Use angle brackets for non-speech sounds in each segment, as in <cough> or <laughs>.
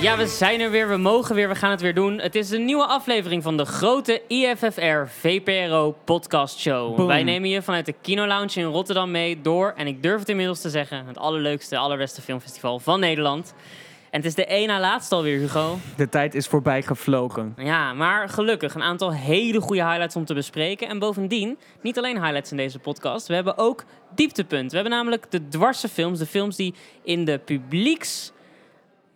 Ja, we zijn er weer, we mogen weer, we gaan het weer doen. Het is een nieuwe aflevering van de grote IFFR VPRO podcast show. Boom. Wij nemen je vanuit de Kino Lounge in Rotterdam mee door, en ik durf het inmiddels te zeggen, het allerleukste, allerbeste filmfestival van Nederland. En het is de één na laatste alweer, Hugo. De tijd is voorbij gevlogen. Ja, maar gelukkig een aantal hele goede highlights om te bespreken. En bovendien, niet alleen highlights in deze podcast, we hebben ook dieptepunten. We hebben namelijk de dwarse films, de films die in de publieks...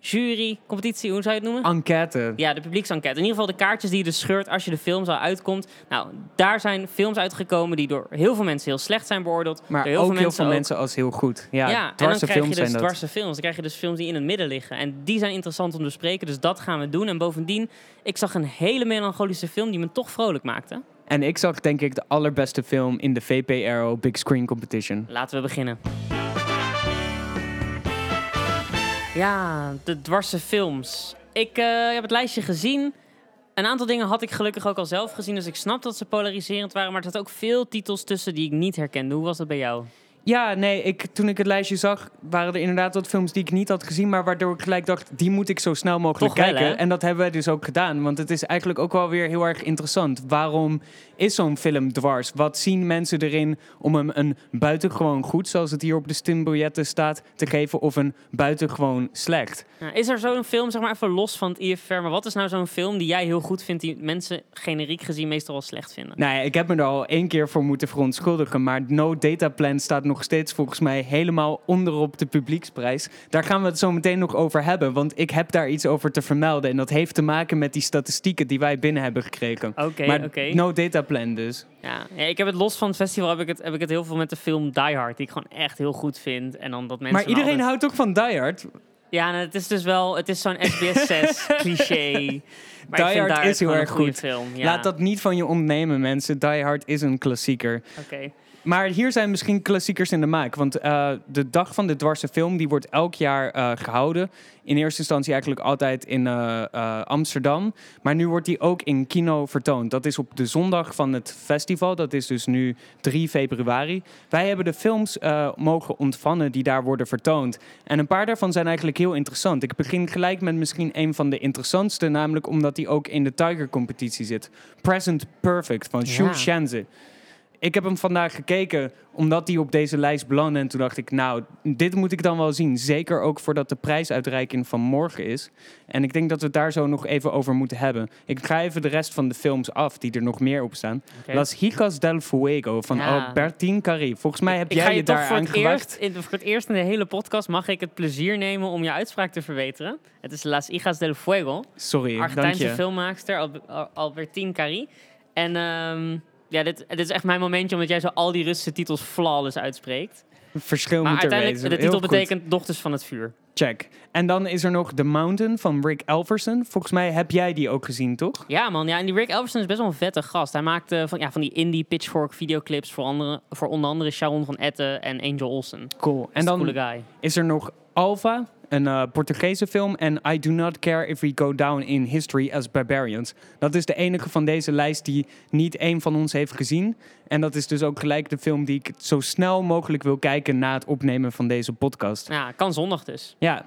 Jury, competitie, hoe zou je het noemen? Enquête. Ja, de publieksenquête. In ieder geval de kaartjes die je dus scheurt als je de film zo uitkomt. Nou, daar zijn films uitgekomen die door heel veel mensen heel slecht zijn beoordeeld. Maar heel ook veel heel mensen veel ook- mensen als heel goed. Ja, Ja, en dan krijg je films dus dwarse films. Dan krijg je dus films die in het midden liggen. En die zijn interessant om te bespreken, dus dat gaan we doen. En bovendien, ik zag een hele melancholische film die me toch vrolijk maakte. En ik zag denk ik de allerbeste film in de VPRO Big Screen Competition. Laten we beginnen. Ja, de dwarse films. Ik eh, heb het lijstje gezien. Een aantal dingen had ik gelukkig ook al zelf gezien, dus ik snap dat ze polariserend waren. Maar er zaten ook veel titels tussen die ik niet herkende. Hoe was dat bij jou? Ja, nee, ik, toen ik het lijstje zag, waren er inderdaad wat films die ik niet had gezien, maar waardoor ik gelijk dacht, die moet ik zo snel mogelijk Toch kijken. en dat hebben wij dus ook gedaan, want het is eigenlijk ook wel weer heel erg interessant. Waarom is zo'n film dwars? Wat zien mensen erin om hem een buitengewoon goed, zoals het hier op de stimbiljetten staat, te geven, of een buitengewoon slecht? Nou, is er zo'n film, zeg maar even los van het IFR, maar wat is nou zo'n film die jij heel goed vindt, die mensen generiek gezien meestal wel slecht vinden? Nou ja, ik heb me er al één keer voor moeten verontschuldigen. Maar No Data Plan staat nog steeds volgens mij helemaal onderop de publieksprijs. Daar gaan we het zo meteen nog over hebben. Want ik heb daar iets over te vermelden. En dat heeft te maken met die statistieken die wij binnen hebben gekregen. Oké, oké. No Data Plan dus. Ja, ja, ik heb het los van het festival, heb ik het, heb ik het heel veel met de film Die Hard, die ik gewoon echt heel goed vind. En dan dat mensen maar iedereen altijd- houdt ook van Die Hard. Ja, nou, het is dus wel, het is zo'n SBS 6 <laughs> cliché. Maar Die Hard Die is heel erg goed. film. Ja. Laat dat niet van je ontnemen, mensen. Die Hard is een klassieker. Oké. Maar hier zijn misschien klassiekers in de maak. Want eh, de dag van de dwarse film die wordt elk jaar eh, gehouden. In eerste instantie eigenlijk altijd in eh, Amsterdam. Maar nu wordt die ook in kino vertoond. Dat is op de zondag van het festival. Dat is dus nu 3 februari. Wij hebben de films mogen ontvangen die daar worden vertoond. En een paar daarvan zijn eigenlijk heel interessant. Ik begin gelijk met misschien een van de interessantste. Namelijk omdat die ook in de Tiger-competitie zit. Present Perfect van Shu Ja. Shenze. Ik heb hem vandaag gekeken omdat hij op deze lijst belandde. En toen dacht ik, nou, dit moet ik dan wel zien. Zeker ook voordat de prijsuitreiking van morgen is. En ik denk dat we het daar zo nog even over moeten hebben. Ik ga even de rest van de films af die er nog meer op staan. oké. Las Hijas del Fuego van Ja. Albertine Carré. Volgens mij heb ik jij ga je, je daar voor aan het, eerst, in, voor het eerst in de hele podcast mag ik het plezier nemen om je uitspraak te verbeteren. Het is Las Hijas del Fuego. Sorry, dank Argentijnse je. filmmaakster Al- Al- Albertine Carri. En ehm, ja, dit, dit is echt mijn momentje omdat jij zo al die Russische titels flawless uitspreekt. Verschil Maar moet er uiteindelijk, wezen. de titel Heel goed. betekent Dochters van het Vuur. Check. En dan is er nog The Mountain van Rick Elverson. Volgens mij heb jij die ook gezien, toch? Ja, man. Ja, en die Rick Elverson is best wel een vette gast. Hij maakte van, ja, van die indie pitchfork videoclips voor, andere, voor onder andere Sharon van Etten en Angel Olsen. Cool. En dan is er nog Alpha, een eh, Portugese film. En I Do Not Care If We Go Down in History as Barbarians. Dat is de enige van deze lijst die niet één van ons heeft gezien. En dat is dus ook gelijk de film die ik zo snel mogelijk wil kijken na het opnemen van deze podcast. Ja, kan zondag dus. Ja,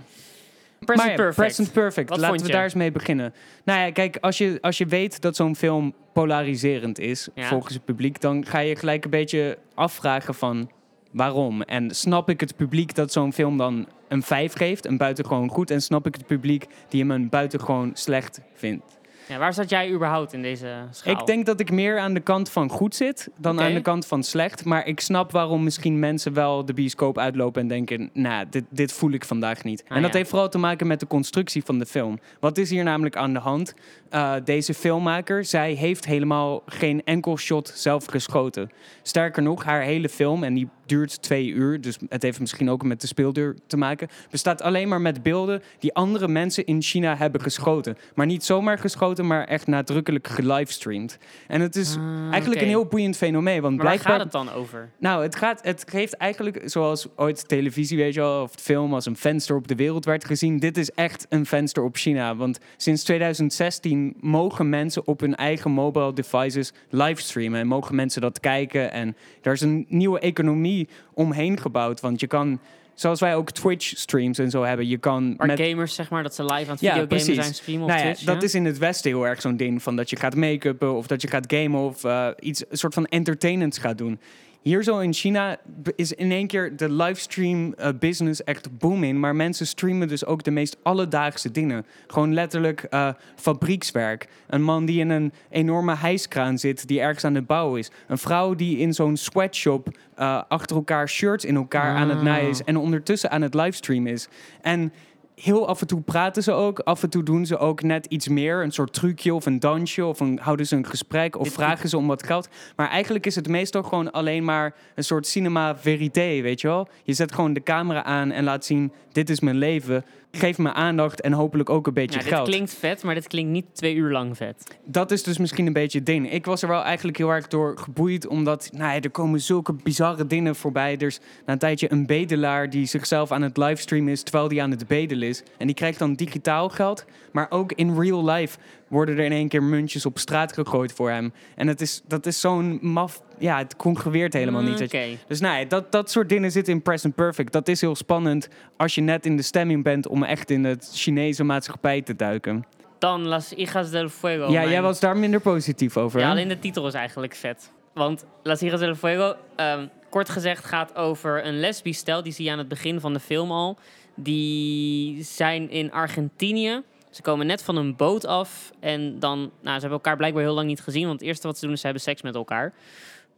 Present ja, Perfect. Present Perfect. Wat Laten we daar eens mee beginnen. Nou ja, kijk, als je, als je weet dat zo'n film polariserend is Ja. volgens het publiek, dan ga je gelijk een beetje afvragen van waarom. En snap ik het publiek dat zo'n film dan een 5 geeft, een buitengewoon goed, en snap ik het publiek die hem een buitengewoon slecht vindt. Ja, waar zat jij überhaupt in deze schaal? Ik denk dat ik meer aan de kant van goed zit dan aan de kant van slecht. Maar ik snap waarom misschien mensen wel de bioscoop uitlopen en denken: nou, dit, dit voel ik vandaag niet. Ah, en dat ja. heeft vooral te maken met de constructie van de film. Wat is hier namelijk aan de hand? Eh, deze filmmaker, zij heeft helemaal geen enkel shot zelf geschoten. Sterker nog, haar hele film, en die duurt twee uur, dus het heeft misschien ook met de speelduur te maken, bestaat alleen maar met beelden die andere mensen in China hebben geschoten. Maar niet zomaar geschoten, maar echt nadrukkelijk gelivestreamd. En het is Ah, eigenlijk een heel boeiend fenomeen, want Maar waar blijkbaar... gaat het dan over? Nou, het, gaat, het geeft eigenlijk, zoals ooit televisie, weet je wel, of film als een venster op de wereld werd gezien. Dit is echt een venster op China. Want sinds 2016 mogen mensen op hun eigen mobile devices livestreamen. En mogen mensen dat kijken. En daar is een nieuwe economie omheen gebouwd. Want je kan zoals wij ook Twitch-streams en zo hebben. Je kan Waar met gamers, zeg maar, dat ze live aan het Ja, videogamen zijn, streamen op Nou ja, Twitch. dat ja? is in het Westen heel erg zo'n ding van dat je gaat make-uppen of dat je gaat gamen of eh, iets, een soort van entertainends gaat doen. Hier zo in China is in één keer de livestream eh, business echt booming. Maar mensen streamen dus ook de meest alledaagse dingen. Gewoon letterlijk eh, fabriekswerk. Een man die in een enorme hijskraan zit, die ergens aan het bouwen is. Een vrouw die in zo'n sweatshop eh, achter elkaar shirts in elkaar aan het Ah. naaien is. En ondertussen aan het livestreamen is. En heel af en toe praten ze ook. Af en toe doen ze ook net iets meer. Een soort trucje of een dansje. Of een, houden ze een gesprek. Of vragen ze om wat geld. Maar eigenlijk is het meestal gewoon alleen maar een soort cinema verité, weet je wel? Je zet gewoon de camera aan en laat zien... dit is mijn leven. Geef me aandacht en hopelijk ook een beetje Ja, dit geld. klinkt vet, maar dit klinkt niet twee uur lang vet. Dat is dus misschien een beetje het ding. Ik was er wel eigenlijk heel erg door geboeid, omdat nou ja, er komen zulke bizarre dingen voorbij. Er is na een tijdje een bedelaar die zichzelf aan het livestreamen is terwijl die aan het bedelen is. En die krijgt dan digitaal geld, maar ook in real life worden er in één keer muntjes op straat gegooid voor hem. En het is, dat is zo'n maf... Ja, het congrueert helemaal niet. Mm. Dus nou ja, dat, dat soort dingen zitten in Present Perfect. Dat is heel spannend als je net in de stemming bent om echt in het Chinese maatschappij te duiken. Dan Las Hijas del Fuego. ja, mijn- jij was daar minder positief over. Ja, hè? alleen de titel is eigenlijk vet. Want Las Hijas del Fuego, ehm, kort gezegd, gaat over een lesbisch stel. Die zie je aan het begin van de film al. Die zijn in Argentinië. Ze komen net van een boot af. En dan, nou, ze hebben elkaar blijkbaar heel lang niet gezien. Want het eerste wat ze doen is ze hebben seks met elkaar.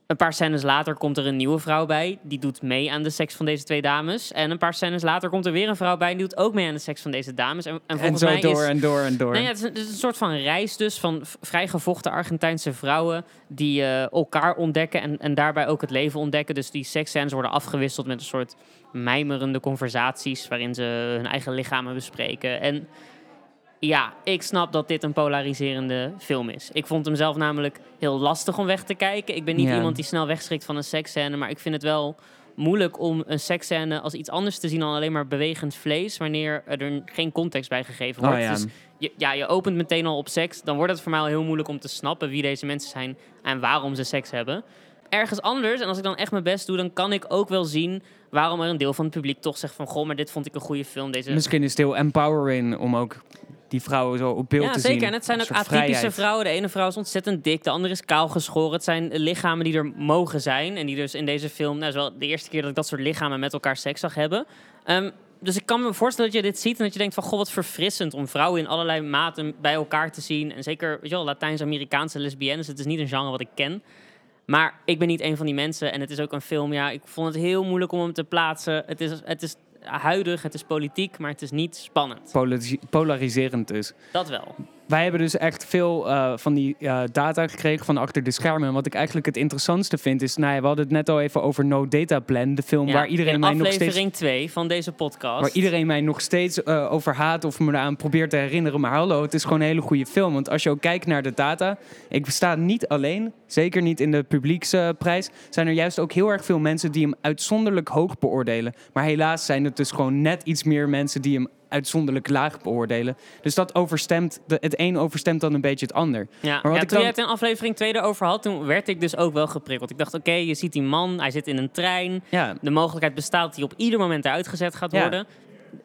Een paar scènes later komt er een nieuwe vrouw bij. Die doet mee aan de seks van deze twee dames. En een paar scènes later komt er weer een vrouw bij. Die doet ook mee aan de seks van deze dames. En, en En volgens zo mij door is, en door en door. Nee, ja, het, is een, het is een soort van reis dus van v- vrij gevochten Argentijnse vrouwen die eh, elkaar ontdekken en, en daarbij ook het leven ontdekken. Dus die seksscènes worden afgewisseld met een soort mijmerende conversaties waarin ze hun eigen lichamen bespreken. En ja, ik snap dat dit een polariserende film is. Ik vond hem zelf namelijk heel lastig om weg te kijken. Ik ben niet Ja. iemand die snel wegschrikt van een seksscène, maar ik vind het wel moeilijk om een seksscène als iets anders te zien dan alleen maar bewegend vlees, wanneer er geen context bij gegeven wordt. Oh ja. Dus je, ja, je opent meteen al op seks, dan wordt het voor mij al heel moeilijk om te snappen wie deze mensen zijn en waarom ze seks hebben. Ergens anders, en als ik dan echt mijn best doe, dan kan ik ook wel zien waarom er een deel van het publiek toch zegt van, goh, maar dit vond ik een goede film. Deze... Misschien is het heel empowering om ook die vrouwen zo op beeld Ja, te zien. zeker. En het zijn ook atypische vrijheid. vrouwen. De ene vrouw is ontzettend dik, de andere is kaal geschoren. Het zijn lichamen die er mogen zijn. En die dus in deze film, nou, is wel de eerste keer dat ik dat soort lichamen met elkaar seks zag hebben. Ehm, dus ik kan me voorstellen dat je dit ziet en dat je denkt van... Goh, wat verfrissend om vrouwen in allerlei maten bij elkaar te zien. En zeker, weet je wel, Latijns-Amerikaanse lesbiennes. Het is niet een genre wat ik ken. Maar ik ben niet een van die mensen. En het is ook een film, ja, ik vond het heel moeilijk om hem te plaatsen. Het is, het is huidig, het is politiek, maar het is niet spannend. Polari- polariserend dus. Dat wel. Wij hebben dus echt veel eh, van die eh, data gekregen van achter de schermen. En wat ik eigenlijk het interessantste vind is... Nou ja, we hadden het net al even over No Data Plan. De film Ja, waar iedereen mij nog steeds... aflevering 2 van deze podcast. Waar iedereen mij nog steeds eh, over haat of me eraan probeert te herinneren. Maar hallo, het is gewoon een hele goede film. Want als je ook kijkt naar de data. Ik sta niet alleen, zeker niet in de publieksprijs. zijn er juist ook heel erg veel mensen die hem uitzonderlijk hoog beoordelen. Maar helaas zijn het dus gewoon net iets meer mensen die hem uitzonderlijk laag beoordelen. Dus dat overstemt, de, het een overstemt dan een beetje het ander. Ja, wat ja, ik toen jij het in aflevering 2 erover had, toen werd ik dus ook wel geprikkeld. Ik dacht, oké, je ziet die man, hij zit in een trein. Ja, De mogelijkheid bestaat dat hij op ieder moment eruit gezet gaat Ja. worden.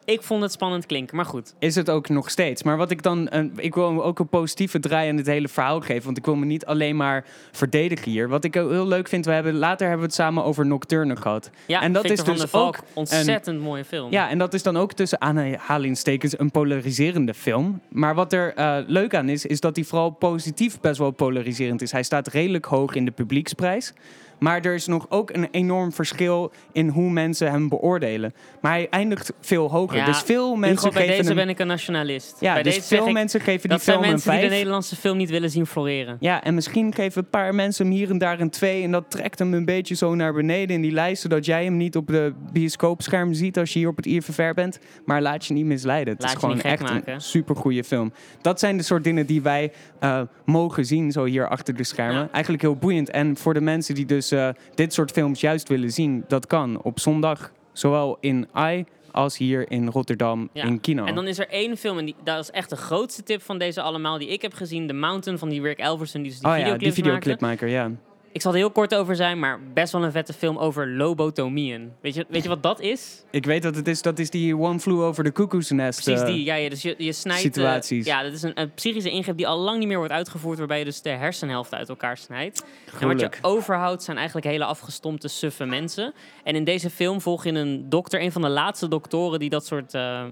Ik vond het spannend klinken, maar goed. is het ook nog steeds. Maar wat ik dan, een- ik wil ook een positieve draai aan het hele verhaal geven. Want ik wil me niet alleen maar verdedigen hier. Wat ik heel leuk vind, we hebben, later hebben we het samen over Nocturne gehad. Ja, En dat Victor is dus Valk, ook ontzettend mooie film. Ja, en dat is dan ook tussen aanhalingstekens een polariserende film. Maar wat er eh, leuk aan is, is dat hij vooral positief best wel polariserend is. Hij staat redelijk hoog in de publieksprijs. Maar er is nog ook een enorm verschil in hoe mensen hem beoordelen. Maar hij eindigt veel hoger. Ja, dus veel mensen Hugo, bij geven deze hem... ben ik een nationalist. ja, bij dus deze veel mensen geven die film een mensen die de 5. Nederlandse film niet willen zien floreren. Ja, en misschien geven een paar mensen hem hier en daar een 2. En dat trekt hem een beetje zo naar beneden in die lijst. Zodat jij hem niet op de bioscoopscherm ziet als je hier op het IFFR bent. Maar laat je niet misleiden. Het Laat is gewoon echt maken. een supergoeie film. Dat zijn de soort dingen die wij eh, mogen zien, zo hier achter de schermen. Ja. Eigenlijk heel boeiend. En voor de mensen die dus eh, dit soort films juist willen zien, dat kan op zondag. Zowel in AI als hier in Rotterdam Ja. in kino. En dan is er één film, en die, dat is echt de grootste tip van deze allemaal, die ik heb gezien. The Mountain van die Rick Elverson, die dus die oh ja, die videoclipmaker, ja. Ik zal er heel kort over zijn, maar best wel een vette film over lobotomieën. Weet je, weet je wat dat is? Ik weet dat het is, dat is die One Flew Over the Cuckoo's Nest. Precies eh, die. Ja, ja, dus je, je snijdt... eh, situaties. ja, dat is een, een psychische ingreep die al lang niet meer wordt uitgevoerd, waarbij je dus de hersenhelft uit elkaar snijdt. En wat je overhoudt zijn eigenlijk hele afgestompte, suffe mensen. En in deze film volg je een dokter, een van de laatste doktoren die dat soort eh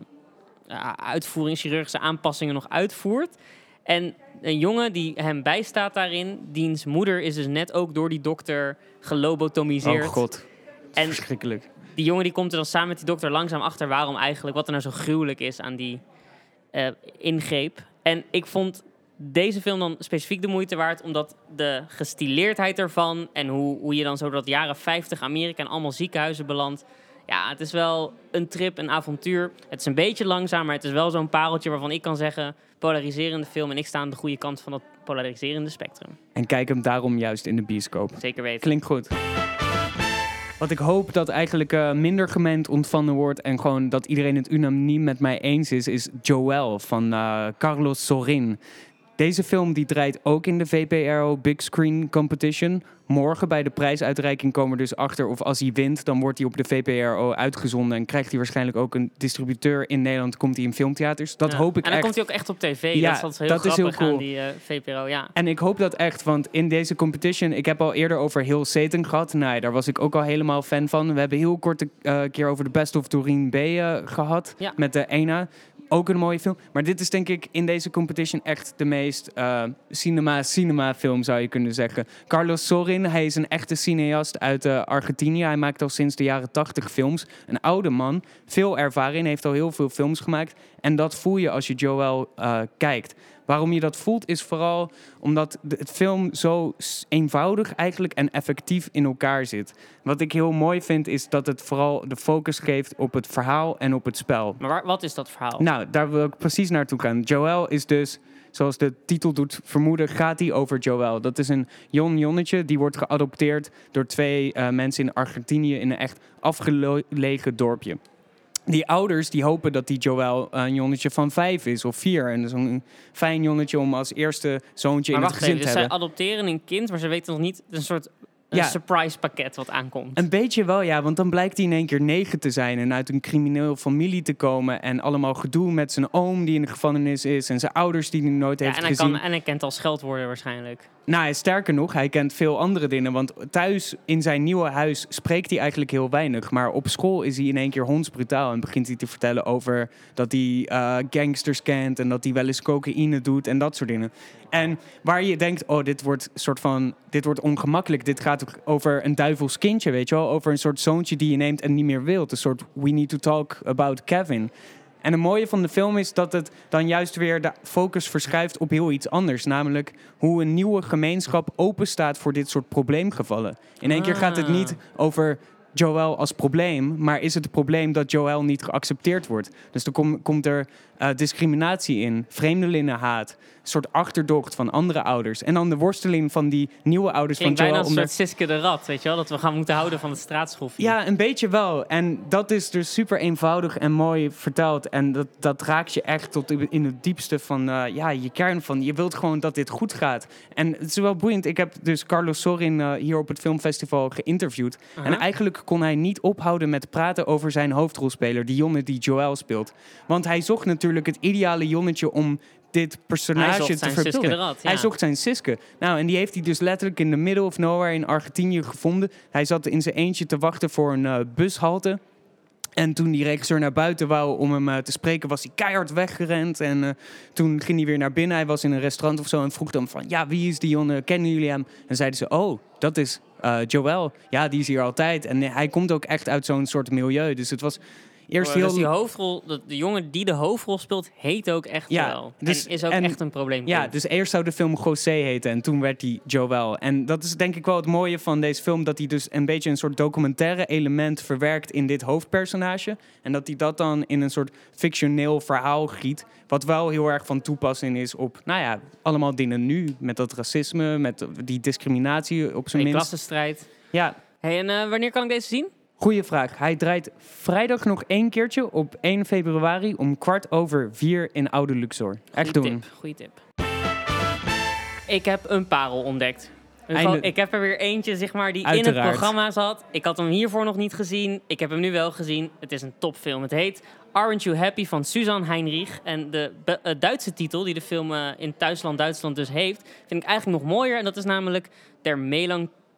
uitvoering, chirurgische aanpassingen nog uitvoert. En een jongen die hem bijstaat daarin, diens moeder is dus net ook door die dokter gelobotomiseerd. Oh god, en verschrikkelijk. die jongen die komt er dan samen met die dokter langzaam achter waarom eigenlijk, wat er nou zo gruwelijk is aan die eh, ingreep. En ik vond deze film dan specifiek de moeite waard, omdat de gestileerdheid ervan en hoe, hoe je dan zo dat jaren 50 Amerika en allemaal ziekenhuizen belandt. Ja, het is wel een trip, een avontuur. Het is een beetje langzaam, maar het is wel zo'n pareltje waarvan ik kan zeggen, polariserende film. En ik sta aan de goede kant van dat polariserende spectrum. En kijk hem daarom juist in de bioscoop. Zeker weten. Klinkt goed. Wat ik hoop dat eigenlijk eh, minder gemengd ontvangen wordt en gewoon dat iedereen het unaniem met mij eens is, is Joel van eh, Carlos Sorin. Deze film die draait ook in de VPRO Big Screen Competition. Morgen bij de prijsuitreiking komen we dus achter of als hij wint, dan wordt hij op de VPRO uitgezonden en krijgt hij waarschijnlijk ook een distributeur in Nederland, komt hij in filmtheaters. Dat Ja. hoop ik En dan echt. komt hij ook echt op tv. Ja, dat is heel dat is heel grappig aan cool. die eh, VPRO. Ja. En ik hoop dat echt, want in deze competition, ik heb al eerder over Heel Satan gehad. Nou, daar was ik ook al helemaal fan van. We hebben heel kort een eh, keer over de Best of Doreen B eh, gehad. Ja. Met de Ena. Ook een mooie film. Maar dit is denk ik in deze competition echt de meest eh, cinema-cinema film, zou je kunnen zeggen. Carlos Sorin, hij is een echte cineast uit eh, Argentinië. Hij maakt al sinds de jaren 80 films. Een oude man, veel ervaring, heeft al heel veel films gemaakt. En dat voel je als je Joel eh, kijkt. Waarom je dat voelt is vooral omdat de, het film zo eenvoudig eigenlijk en effectief in elkaar zit. Wat ik heel mooi vind is dat het vooral de focus geeft op het verhaal en op het spel. Maar waar- wat is dat verhaal? Nou, daar wil ik precies naartoe gaan. Joel is dus, zoals de titel doet vermoeden, gaat hij over Joel. Dat is een jong jonnetje die wordt geadopteerd door twee eh, mensen in Argentinië in een echt afgelegen dorpje. Die ouders die hopen dat die Joel eh, een jonnetje van vijf is of vier. En zo'n fijn jonnetje om als eerste zoontje maar in het gezin even, te dus zij hebben. adopteren een kind, maar ze weten nog niet, een soort Ja. surprise pakket wat aankomt. Een beetje wel, ja, want dan blijkt hij in één keer negen te zijn en uit een crimineel familie te komen. En allemaal gedoe met zijn oom die in de gevangenis is en zijn ouders die hij nooit ja, heeft en, hij gezien. kan, en hij kent al scheldwoorden waarschijnlijk. Nou, sterker nog, hij kent veel andere dingen. Want thuis in zijn nieuwe huis spreekt hij eigenlijk heel weinig. Maar op school is hij in één keer hondsbrutaal. En begint hij te vertellen over dat hij eh, gangsters kent. En dat hij wel eens cocaïne doet en dat soort dingen. En waar je denkt, oh, dit wordt soort van, dit wordt ongemakkelijk. Dit gaat over een duivels kindje, weet je wel. Over een soort zoontje die je neemt en niet meer wilt. Een soort we need to talk about Kevin. En het mooie van de film is dat het dan juist weer de focus verschuift op heel iets anders. Namelijk hoe een nieuwe gemeenschap open staat voor dit soort probleemgevallen. In één keer gaat het Ah. niet over Joel als probleem, maar is het probleem dat Joel niet geaccepteerd wordt. Dus kom- komt er eh, discriminatie in, vreemdelingenhaat, soort achterdocht van andere ouders. En dan de worsteling van die nieuwe ouders Klinkt van bijna Joel. een om soort Siske de Rat, weet je wel? Dat we gaan moeten houden van het straatschoffie. ja, een beetje wel. En dat is dus super eenvoudig en mooi verteld. En dat, dat raakt je echt tot in het diepste van eh, ja, je kern van. Je wilt gewoon dat dit goed gaat. En het is wel boeiend. Ik heb dus Carlos Sorin eh, hier op het filmfestival geïnterviewd. En eigenlijk kon hij niet ophouden met praten over zijn hoofdrolspeler, die jongen die Joel speelt. Want hij zocht natuurlijk het ideale jonnetje om dit personage te de. Ja. Hij zocht zijn Siske. Nou, en die heeft hij dus letterlijk in the middle of nowhere in Argentinië gevonden. Hij zat in zijn eentje te wachten voor een eh, bushalte. En toen die regisseur naar buiten wou om hem eh, te spreken, was hij keihard weggerend. En eh, toen ging hij weer naar binnen. Hij was in een restaurant of zo en vroeg dan van... Ja, wie is die jongen? Kennen jullie hem? En zeiden ze, oh, dat is eh, Joel. Ja, die is hier altijd. En hij komt ook echt uit zo'n soort milieu. Dus het was eerst Dus heel... die hoofdrol, de, de jongen die de hoofdrol speelt, heet ook echt Ja, wel. dus- en is ook en- echt een probleem. Ja, dus eerst zou de film José heten en toen werd hij Joel. En dat is denk ik wel het mooie van deze film, dat hij dus een beetje een soort documentaire element verwerkt in dit hoofdpersonage. En dat hij dat dan in een soort fictioneel verhaal giet, wat wel heel erg van toepassing is op, nou ja, allemaal dingen nu. Met dat racisme, met die discriminatie op zijn die minst. klassenstrijd. Ja, Hey, en eh, wanneer kan ik deze zien? Goede vraag. Hij draait vrijdag nog één keertje op 1 februari om kwart over vier in Oude Luxor. Echt Goeie doen. Tip, goeie tip. Ik heb een parel ontdekt. Einde- ik heb er weer eentje, zeg maar, die in het programma zat. Ik had hem hiervoor nog niet gezien. Ik heb hem nu wel gezien. Het is een topfilm. Het heet Aren't You Happy van Suzanne Heinrich. En de eh, Duitse titel, die de film eh, in thuisland Duitsland dus heeft, vind ik eigenlijk nog mooier. En dat is namelijk Der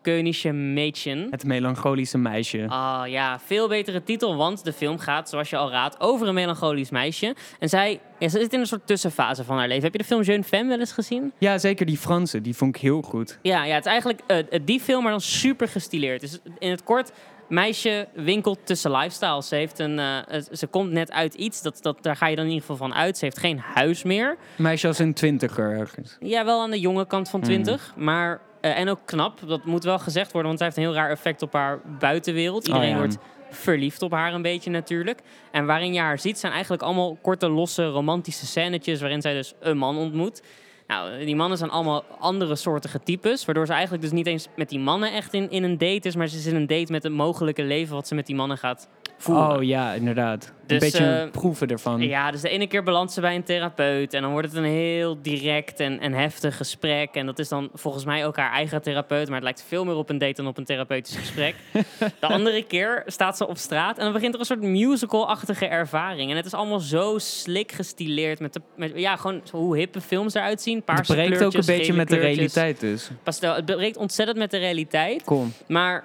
Melancholische Mädchen. Het melancholische meisje. Ah ja, veel betere titel, want de film gaat, zoals je al raadt, over een melancholisch meisje. En zij ja, ze zit in een soort tussenfase van haar leven. Heb je de film Jeune Femme wel eens gezien? Ja, zeker die Franse. Die vond ik heel goed. Ja, ja het is eigenlijk eh, die film, maar dan super gestileerd. Dus in het kort, meisje winkelt tussen lifestyles. Ze, heeft een, eh, eh, ze komt net uit iets, dat, dat, daar ga je dan in ieder geval van uit. Ze heeft geen huis meer. Meisje als een twintiger ergens. Ja, wel aan de jonge kant van Mhm. 20, maar... eh, en ook knap, dat moet wel gezegd worden, want zij heeft een heel raar effect op haar buitenwereld. Iedereen Oh ja. wordt verliefd op haar een beetje natuurlijk. En waarin je haar ziet zijn eigenlijk allemaal korte, losse, romantische scènetjes... waarin zij dus een man ontmoet. Nou, die mannen zijn allemaal andere soortige types... waardoor ze eigenlijk dus niet eens met die mannen echt in, in een date is... maar ze is in een date met het mogelijke leven wat ze met die mannen gaat voeren. Oh ja, inderdaad. Dus, een beetje eh, proeven ervan. Ja, dus de ene keer belandt ze bij een therapeut en dan wordt het een heel direct en, en heftig gesprek. En dat is dan volgens mij ook haar eigen therapeut, maar het lijkt veel meer op een date dan op een therapeutisch gesprek. <laughs> de andere keer staat ze op straat en dan begint er een soort musical-achtige ervaring. En het is allemaal zo slik gestileerd met, de, met ja, gewoon hoe hippe films eruit zien. het Paarse breekt ook een beetje met de realiteit dus. Pastel. Het breekt ontzettend met de realiteit. Kom. Maar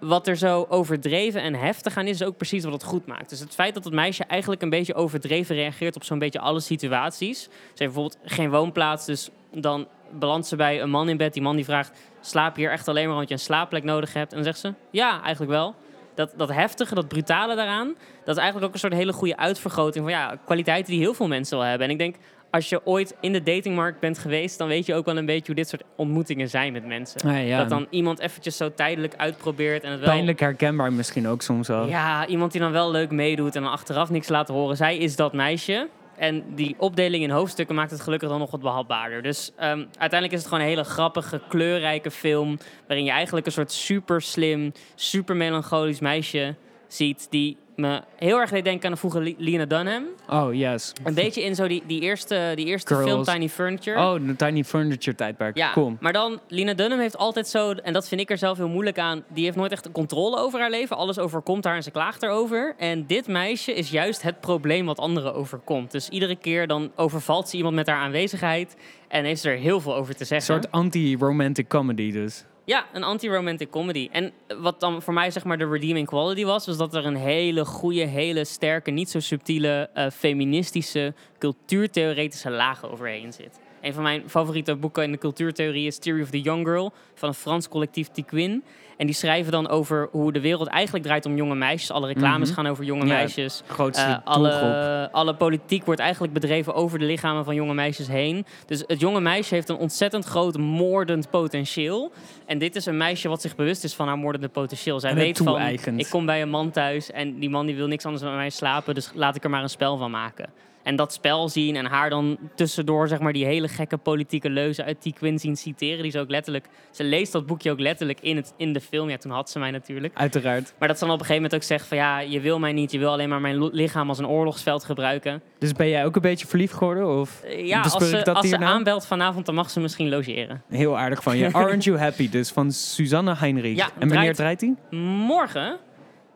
wat er zo overdreven en heftig aan is, is ook precies wat het goed maakt. Dus het feit dat het meisje eigenlijk een beetje overdreven reageert op zo'n beetje alle situaties. Ze heeft bijvoorbeeld geen woonplaats, dus dan belandt ze bij een man in bed. Die man die vraagt, slaap je hier echt alleen maar omdat je een slaapplek nodig hebt? En dan zegt ze, ja, eigenlijk wel. Dat, dat heftige, dat brutale daaraan, dat is eigenlijk ook een soort hele goede uitvergroting van ja, kwaliteiten die heel veel mensen wel hebben. En ik denk, als je ooit in de datingmarkt bent geweest, dan weet je ook wel een beetje hoe dit soort ontmoetingen zijn met mensen. Ja. Dat dan iemand eventjes zo tijdelijk uitprobeert en het wel... Pijnlijk herkenbaar misschien ook soms wel. Ja, iemand die dan wel leuk meedoet en dan achteraf niks laat horen. Zij is dat meisje. En die opdeling in hoofdstukken maakt het gelukkig dan nog wat behapbaarder. Dus ehm, uiteindelijk is het gewoon een hele grappige, kleurrijke film. Waarin je eigenlijk een soort super slim, super melancholisch meisje ziet. Die me heel erg deed denken aan de vroege Lena Dunham. Oh, yes. Een beetje in zo die, die eerste, die eerste Girls. film Tiny Furniture. Oh, de Tiny Furniture tijdperk. Ja, Cool. maar dan, Lina Dunham heeft altijd zo, en dat vind ik er zelf heel moeilijk aan, die heeft nooit echt een controle over haar leven. Alles overkomt haar en ze klaagt erover. En dit meisje is juist het probleem wat anderen overkomt. Dus iedere keer dan overvalt ze iemand met haar aanwezigheid en heeft ze er heel veel over te Een zeggen. soort anti-romantic comedy dus. Ja, een anti-romantic comedy. En wat dan voor mij zeg maar de redeeming quality was, was dat er een hele goede, hele sterke, niet zo subtiele, eh, feministische, cultuurtheoretische laag overheen zit. Een van mijn favoriete boeken in de cultuurtheorie is Theory of the Young Girl van een Frans collectief Tiquin. En die schrijven dan over hoe de wereld eigenlijk draait om jonge meisjes. Alle reclames Mhm. gaan over jonge Ja, meisjes. Grootste Eh, alle, alle politiek wordt eigenlijk bedreven over de lichamen van jonge meisjes heen. Dus het jonge meisje heeft een ontzettend groot moordend potentieel. En dit is een meisje wat zich bewust is van haar moordende potentieel. Zij het weet van, ik kom bij een man thuis en die man die wil niks anders dan met mij slapen. Dus laat ik er maar een spel van maken. En dat spel zien en haar dan tussendoor zeg maar die hele gekke politieke leuzen uit die Quinn zien citeren. Die ze ook letterlijk, ze leest dat boekje ook letterlijk in, het, in de film. Ja, toen had ze mij natuurlijk. Uiteraard. Maar dat ze dan op een gegeven moment ook zegt van ja, je wil mij niet, je wil alleen maar mijn lichaam als een oorlogsveld gebruiken. Dus ben jij ook een beetje verliefd geworden? Of Eh, ja, als ze, dat als ze aanbelt vanavond, dan mag ze misschien logeren. Heel aardig van je. <laughs> Aren't You Happy dus, van Susanne Heinrich. Ja, en wanneer draait hij? Morgen,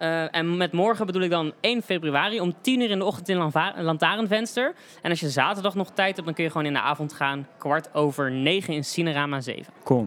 eh, en met morgen bedoel ik dan 1 februari om 10 uur in de ochtend in Lantaarnvenster. En als je zaterdag nog tijd hebt, dan kun je gewoon in de avond gaan. Kwart over 9 in Cinerama 7. Kom.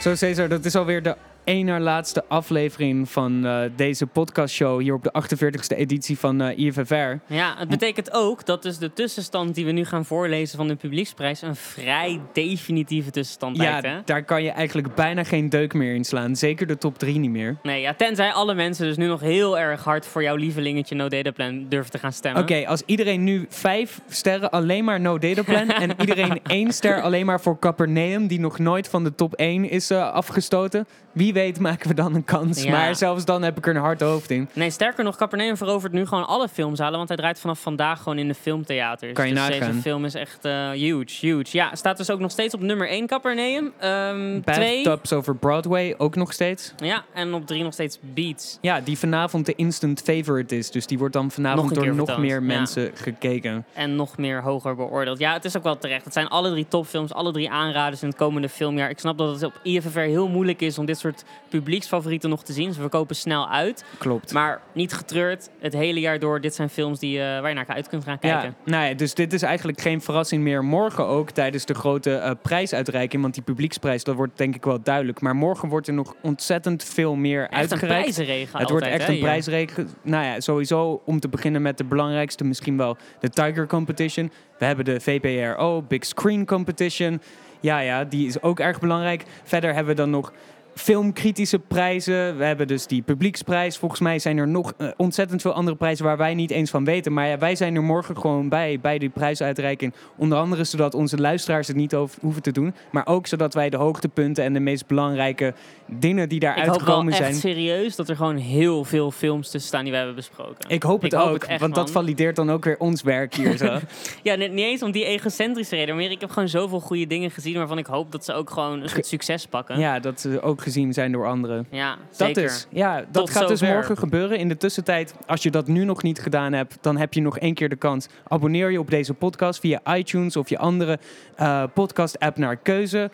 Zo Cesar, dat is alweer de één na laatste aflevering van eh, deze podcastshow hier op de 48e editie van eh IFFR. Ja, het betekent ook dat dus de tussenstand die we nu gaan voorlezen van de publieksprijs een vrij definitieve tussenstand Ja, lijkt, hè? daar kan je eigenlijk bijna geen deuk meer in slaan. Zeker de top 3 niet meer. Nee, ja, tenzij alle mensen dus nu nog heel erg hard voor jouw lievelingetje No Data Plan durven te gaan stemmen. Oké, als iedereen nu vijf sterren alleen maar No Data Plan en <laughs> iedereen één ster alleen maar voor Capernaum, die nog nooit van de top 1 is eh, afgestoten. Wie weet maken we dan een kans. Ja. Maar zelfs dan heb ik er een hard hoofd in. Nee, sterker nog, Capernaum verovert nu gewoon alle filmzalen. Want hij draait vanaf vandaag gewoon in de filmtheaters. Kan je dus nagaan. deze film is echt eh, huge, huge. Ja, staat dus ook nog steeds op nummer 1 Capernaum. Ehm twee. Bathtubs over Broadway ook nog steeds. Ja, en op 3 nog steeds Beats. Ja, die vanavond de instant favorite is. Dus die wordt dan vanavond door nog vertoond, meer ja. mensen gekeken. En nog meer hoger beoordeeld. Ja, het is ook wel terecht. Het zijn alle drie topfilms, alle drie aanraders in het komende filmjaar. Ik snap dat het op IFFR heel moeilijk is om dit soort publieksfavorieten nog te zien. Ze verkopen snel uit. Klopt. Maar niet getreurd, het hele jaar door. Dit zijn films die, eh, waar je naar uit kunt gaan kijken. Ja, nou ja, dus dit is eigenlijk geen verrassing meer. Morgen ook tijdens de grote eh, prijsuitreiking. Want die publieksprijs, dat wordt denk ik wel duidelijk. Maar morgen wordt er nog ontzettend veel meer Echt een uitgereikt. prijzenregen Het wordt altijd, echt hè, een prijsregen. Nou ja, sowieso om te beginnen met de belangrijkste, misschien wel de Tiger Competition. We hebben de VPRO, Big Screen Competition. Ja, ja, die is ook erg belangrijk. Verder hebben we dan nog filmkritische prijzen. We hebben dus die publieksprijs. Volgens mij zijn er nog eh, ontzettend veel andere prijzen waar wij niet eens van weten. Maar ja, wij zijn er morgen gewoon bij, bij die prijsuitreiking. Onder andere zodat onze luisteraars het niet over, hoeven te doen. Maar ook zodat wij de hoogtepunten en de meest belangrijke dingen die daar Ik hoop wel uitgekomen echt zijn... serieus dat er gewoon heel veel films tussen staan die we hebben besproken. Ik hoop het Ik hoop ook, het echt, want dat valideert dan ook weer ons werk hier zo. <laughs> Ja, niet, niet eens om die egocentrische reden, maar ik heb gewoon zoveel goede dingen gezien waarvan ik hoop dat ze ook gewoon een soort succes pakken. ja, dat ze ook gezien zijn door anderen. Ja, Dat zeker. is. Ja, dat Tot gaat dus morgen gebeuren. In de tussentijd, als je dat nu nog niet gedaan hebt, dan heb je nog één keer de kans. Abonneer je op deze podcast via iTunes of je andere eh, podcast-app naar keuze.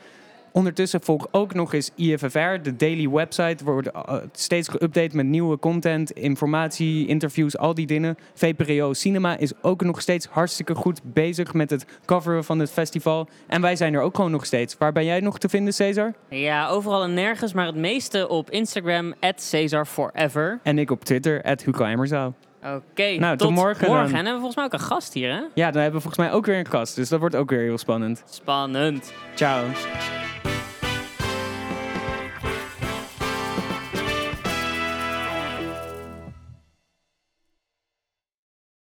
Ondertussen volg ook nog eens IFFR, de daily website. Wordt eh, steeds geüpdate met nieuwe content, informatie, interviews, al die dingen. VPRO Cinema is ook nog steeds hartstikke goed bezig met het coveren van het festival. En wij zijn er ook gewoon nog steeds. Waar ben jij nog te vinden, Cesar? Ja, overal en nergens, maar het meeste op Instagram, @CesarForever. En ik op Twitter, at Hugo. Oké, Nou, tot tot morgen dan. morgen. En hebben we volgens mij ook een gast hier, hè? Ja, dan hebben we volgens mij ook weer een gast. Dus dat wordt ook weer heel spannend. Spannend. Ciao.